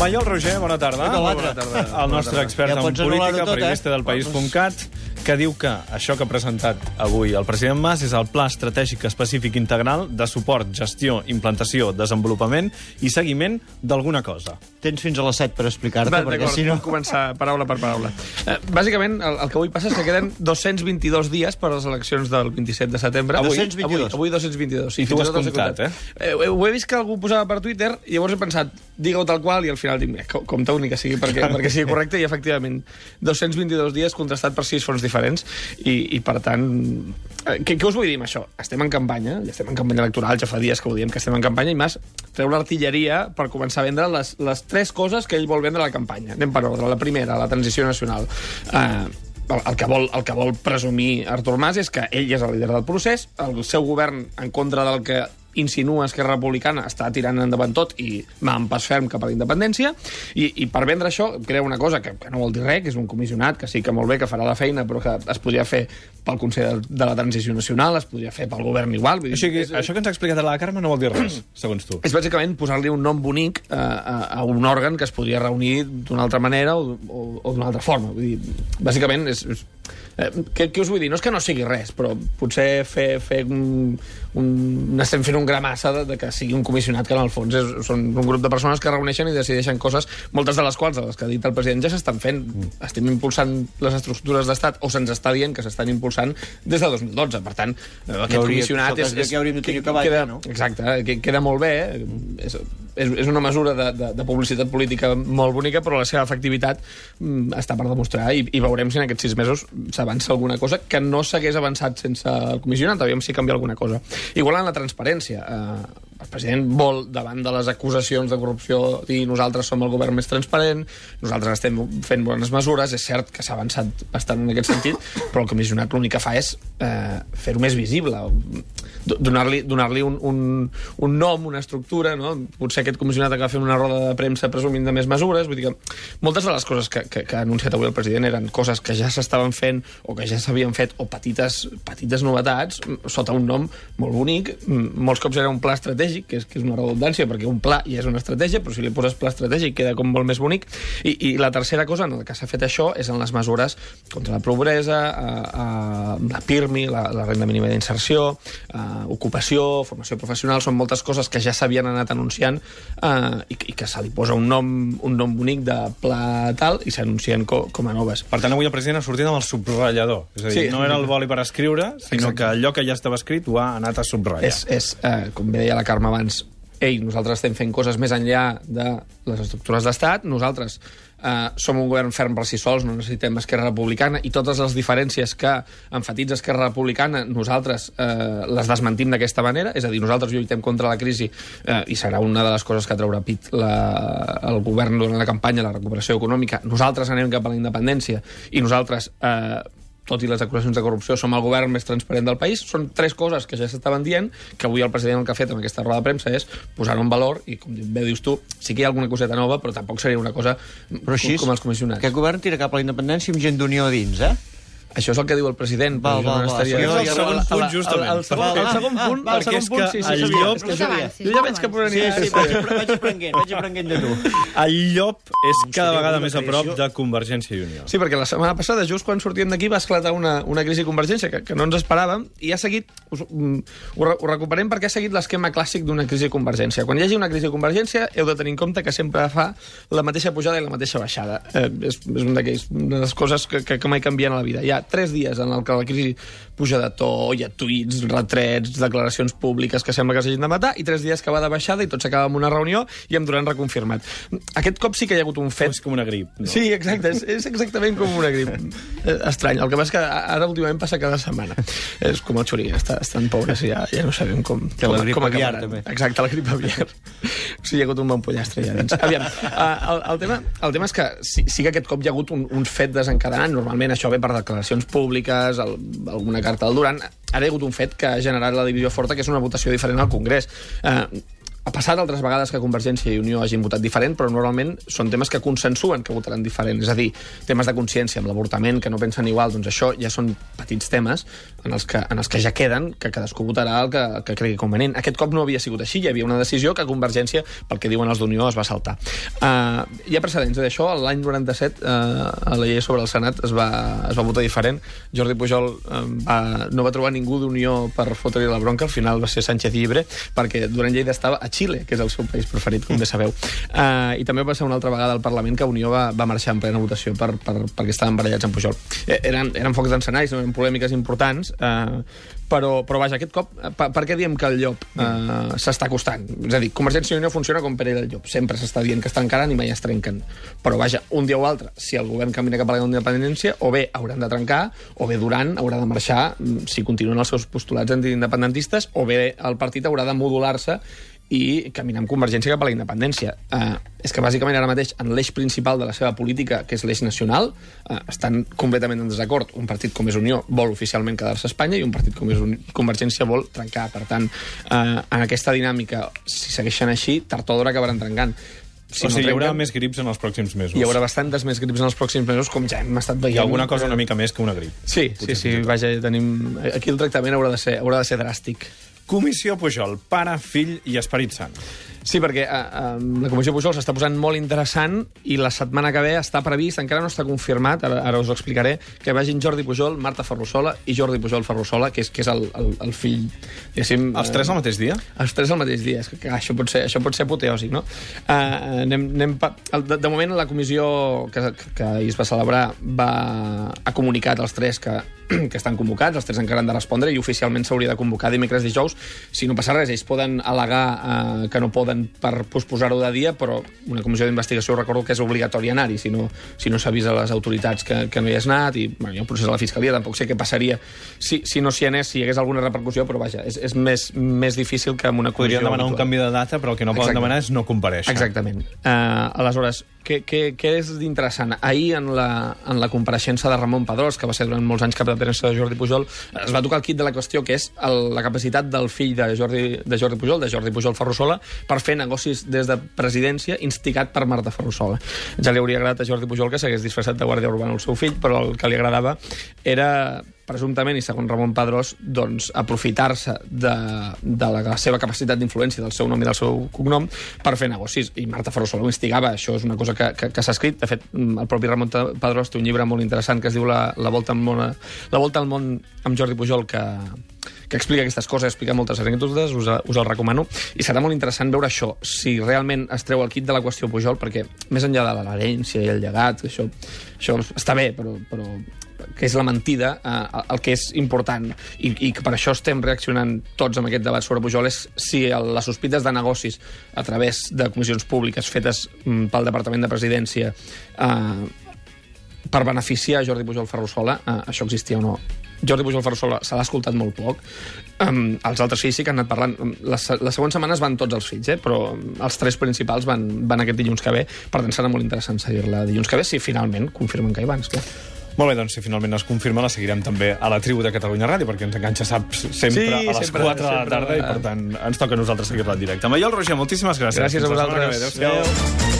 Maiol Roger, bona tarda. L'altre. Bona tarda. El nostre expert Ja en política, eh? periodista del País.cat, que diu que això que ha presentat avui el president Mas és el Pla Estratègic Específic Integral de suport, gestió, implantació, desenvolupament i seguiment d'alguna cosa. Tens fins a les 7 per explicar-te, perquè si no... començar paraula per paraula. Eh, bàsicament, el, el que avui passa és que queden 222 dies per a les eleccions del 27 de setembre. Avui? Avui, 222. avui 222. Sí, I tu has comptat, comptat. eh? Ho he vist que algú posava per Twitter i llavors he pensat, digue-ho tal qual, i al final dic, "Eh, com- compta-ho ni que sigui perquè, perquè sigui correcte, i efectivament, 222 dies contrastat per sis fons diferents, i, i per tant... eh, Què, què us vull dir amb això? Estem en campanya, ja estem en campanya electoral, ja fa dies que ho diem que estem en campanya, i Mas treu l'artilleria per començar a vendre les, les tres coses que ell vol vendre a la campanya. Anem per ordre. La primera, la transició nacional. Eh, el, el, que vol, el que vol presumir Artur Mas és que ell és el líder del procés, el seu govern, en contra del que insinua Esquerra Republicana, està tirant endavant tot i va en pas ferm cap a la independència, i, i per vendre això crea una cosa que, que no vol dir res, que és un comissionat, que sí que molt bé, que farà la feina, però que es podria fer pel Consell de, de la Transició Nacional, es podria fer pel govern igual. Vull dir, O sigui, això que ens ha explicat la Carme no vol dir res, segons tu. és bàsicament posar-li un nom bonic a, a, a un òrgan que es podria reunir d'una altra manera o, o, o d'una altra forma. Vull dir, bàsicament, és, és, eh, què, què us vull dir? No és que no sigui res, però potser fer, fer un, un, estem fent un gramassa de, de que sigui un comissionat que en el fons és, són un grup de persones que reuneixen i decideixen coses, moltes de les quals, de les que ha dit el president, ja s'estan fent. Estem impulsant les estructures d'estat, o se'ns està dient que s'estan impulsant des de 2012. Per tant, eh, aquest hauria- comissionat que és, és, que hauríem de tenir acabat queda, ja, no? Exacte, eh, que queda molt bé, eh? és, és, és una mesura de, de, de publicitat política molt bonica, però la seva efectivitat mm, està per demostrar i, i veurem si en aquests sis mesos s'avança alguna cosa que no s'hagués avançat sense el comissionat, aviam si canvia alguna cosa. Igual en la transparència. Eh, el president vol, davant de les acusacions de corrupció, dir nosaltres som el govern més transparent, nosaltres estem fent bones mesures, és cert que s'ha avançat bastant en aquest sentit, però el comissionat l'únic que fa és eh, fer-ho més visible, do- donar-li donar un, un, un nom, una estructura, no? potser aquest comissionat acaba fent una roda de premsa presumint de més mesures, vull dir que moltes de les coses que, que, que ha anunciat avui el president eren coses que ja s'estaven fent o que ja s'havien fet o petites, petites novetats sota un nom molt bonic, molts cops era un pla estratègic, que és, que és una redundància perquè un pla ja és una estratègia, però si li poses pla estratègic queda com molt més bonic i, i la tercera cosa en la que s'ha fet això és en les mesures contra la pobresa, a, a, la PIRMI, la, la renda mínima d'inserció, ocupació, formació professional, són moltes coses que ja s'havien anat anunciant eh, i, i que se li posa un nom, un nom bonic de pla tal i s'anuncien co, com a noves. Per tant, avui el president ha sortit amb el subratllador. És a dir, Sí. no era el boli per escriure, sinó Exacte. que allò que ja estava escrit ho ha anat a subratllar. És, és eh, com bé deia la Carme abans, ei, nosaltres estem fent coses més enllà de les estructures d'estat, nosaltres eh, som un govern ferm per si sols, no necessitem Esquerra Republicana, i totes les diferències que enfatitza Esquerra Republicana, nosaltres eh, les desmentim d'aquesta manera, és a dir, nosaltres lluitem contra la crisi eh, i serà una de les coses que traurà pit la, el govern durant la campanya, la recuperació econòmica. Nosaltres anem cap a la independència i nosaltres eh, tot i les acusacions de corrupció, som el govern més transparent del país. Són tres coses que ja s'estaven dient, que avui el president el que ha fet amb aquesta roda de premsa és posar-ho en valor, i com bé dius tu, sí que hi ha alguna coseta nova, però tampoc seria una cosa Però així, com, com els comissionats. aquest govern tira cap a la independència amb gent d'Unió dins, eh? Això és el que diu el president. Val, val, no val. estaria... És el segon punt, el- justament. El, el, segon, el segon punt, Ah, el segon punt, sí, sí, el llop- és que Més jo, abans, sí, jo ja veig que per Sí, sí, vaig, vaig aprenent, vaig aprenent de tu. El llop és cada vegada més a prop de Convergència i Unió. Sí, perquè la setmana passada, just quan sortíem d'aquí, va esclatar una, una crisi convergència que, que no ens esperàvem i ha seguit, us, mm, ho, ho recuperem perquè ha seguit l'esquema clàssic d'una crisi convergència. Quan hi hagi una crisi convergència, heu de tenir en compte que sempre fa la mateixa pujada i la mateixa baixada. Eh, és és una de les coses que, que, que mai canvien a la vida. Hi tres dies en el que la crisi puja de to, hi ha tuits, retrets, declaracions públiques que sembla que s'hagin de matar, i tres dies que va de baixada i tot s'acaba amb una reunió i amb Duran reconfirmat. Aquest cop sí que hi ha hagut un fet És com una grip. No? Sí, exacte, és, és exactament com una grip. Eh, Estrany, el que passa és que ara últimament passa cada setmana. És com el xurí, està, estan pobres i ja, ja no sabem com, Que la com, grip com aviar, també. Exacte, la grip aviar. O sigui, hi ha hagut un bon pollastre ja dins. Aviam, uh, el, el, tema, el tema és que sí, sí que aquest cop hi ha hagut un, un fet desencadenant. Normalment això ve per declaracions públiques, el, alguna carta del Duran. Ha hagut un fet que ha generat la divisió forta, que és una votació diferent al Congrés. Uh, ha passat altres vegades que Convergència i Unió hagin votat diferent, però normalment són temes que consensuen que votaran diferent. És a dir, temes de consciència, amb l'avortament, que no pensen igual, doncs això ja són petits temes en els que, en els que ja queden, que cadascú votarà el que, que cregui convenient. Aquest cop no havia sigut així, hi havia una decisió que Convergència, pel que diuen els d'Unió, es va saltar. Uh, hi ha precedents d'això. L'any 97, uh, a la llei sobre el Senat es va, es va votar diferent. Jordi Pujol uh, va, no va trobar ningú d'Unió per fotre la bronca, al final va ser Sánchez Llibre, perquè durant Lleida estava a Xile, que és el seu país preferit, com bé sabeu. Uh, I també va passar una altra vegada al Parlament que Unió va, va marxar en plena votació per, per, perquè estaven barallats amb Pujol. Eh, eren, eren focs d'encenalls, no eren polèmiques importants, eh, però, però vaja, aquest cop, per, per què diem que el llop eh, s'està acostant? És a dir, Convergència i Unió funciona com per era el llop. Sempre s'està dient que es trencaran i mai es trenquen. Però vaja, un dia o altre, si el govern camina cap a la independència, o bé hauran de trencar, o bé Duran haurà de marxar mm, si continuen els seus postulats antiindependentistes, o bé el partit haurà de modular-se i caminar amb Convergència cap a la independència. Uh, és que bàsicament ara mateix en l'eix principal de la seva política, que és l'eix nacional, uh, estan completament en desacord. Un partit com és Unió vol oficialment quedar-se a Espanya i un partit com és Uni Convergència vol trencar. Per tant, uh, en aquesta dinàmica, si segueixen així, tard o d'hora acabaran trencant. Si o sigui, no hi haurà més grips en els pròxims mesos. Hi haurà bastantes més grips en els pròxims mesos, com ja hem estat veient. Hi ha alguna cosa una mica més que una grip. Sí, sí, sí, vaja, tenim... Aquí el tractament haurà de ser, haurà de ser dràstic. Comissió Pujol, pare, fill i esperit sant. Sí, perquè uh, uh, la Comissió Pujol s'està posant molt interessant i la setmana que ve està previst, encara no està confirmat, ara, ara us ho explicaré, que vagin Jordi Pujol, Marta Ferrusola i Jordi Pujol Ferrusola, que és, que és el, el, el fill... Els tres al mateix dia? Els tres al mateix dia. És que, que això, pot ser, això pot ser apoteòsic, no? Uh, anem, anem pa... de, de moment, la comissió que, que ahir es va celebrar va, ha comunicat als tres que, que estan convocats, els tres encara han de respondre i oficialment s'hauria de convocar dimecres dijous. Si no passa res, ells poden al·legar uh, que no poden per posposar-ho de dia, però una comissió d'investigació recordo que és obligatori anar-hi, si no, si no s'avisa a les autoritats que, que no hi has anat, i bueno, hi ha un procés a la Fiscalia, tampoc sé què passaria si, si no s'hi anés, si hi hagués alguna repercussió, però vaja, és, és més, més difícil que amb una comissió Podrien demanar habitual. un canvi de data, però el que no poden Exacte. demanar és no compareixer. Exactament. Uh, aleshores, què, què, què és d'interessant? Ahir, en la, en la compareixença de Ramon Pedrós, que va ser durant molts anys cap de premsa de Jordi Pujol, es va tocar el kit de la qüestió, que és el, la capacitat del fill de Jordi, de Jordi Pujol, de Jordi Pujol Ferrusola, per fer negocis des de presidència instigat per Marta Ferrusola. Ja li hauria agradat a Jordi Pujol que s'hagués disfressat de guàrdia urbana el seu fill, però el que li agradava era presumptament, i segons Ramon Pedrós, doncs, aprofitar-se de, de la, seva capacitat d'influència, del seu nom i del seu cognom, per fer negocis. I Marta Ferrusola ho instigava, això és una cosa que, que, que s'ha escrit. De fet, el propi Ramon Pedrós té un llibre molt interessant que es diu La, la, volta, al món, la volta al món amb Jordi Pujol, que, que explica aquestes coses, explica moltes anècdotes, us, us el recomano, i serà molt interessant veure això, si realment es treu el kit de la qüestió Pujol, perquè més enllà de l'herència i el llegat, això, això està bé, però, però que és la mentida, eh, el que és important i, i que per això estem reaccionant tots amb aquest debat sobre Pujol és si el, les sospites de negocis a través de comissions públiques fetes mm, pel Departament de Presidència eh, per beneficiar Jordi Pujol Ferrusola, eh, això existia o no. Jordi Pujol Ferrusola se l'ha escoltat molt poc. Um, els altres fills sí que han anat parlant. Les, les següents setmanes van tots els fills, eh? però els tres principals van, van aquest dilluns que ve. Per tant, serà molt interessant seguir-la dilluns que ve, si finalment confirmen que hi van, esclar. Molt bé, doncs si finalment es confirma la seguirem també a la tribu de Catalunya Ràdio, perquè ens enganxa, saps, sempre Sí, a les sempre, 4 de la sempre. tarda i per tant ens toca a nosaltres seguir-la en directe. Maiol Roger, moltíssimes gràcies. Gràcies a vosaltres. Adéu-siau. Adéu.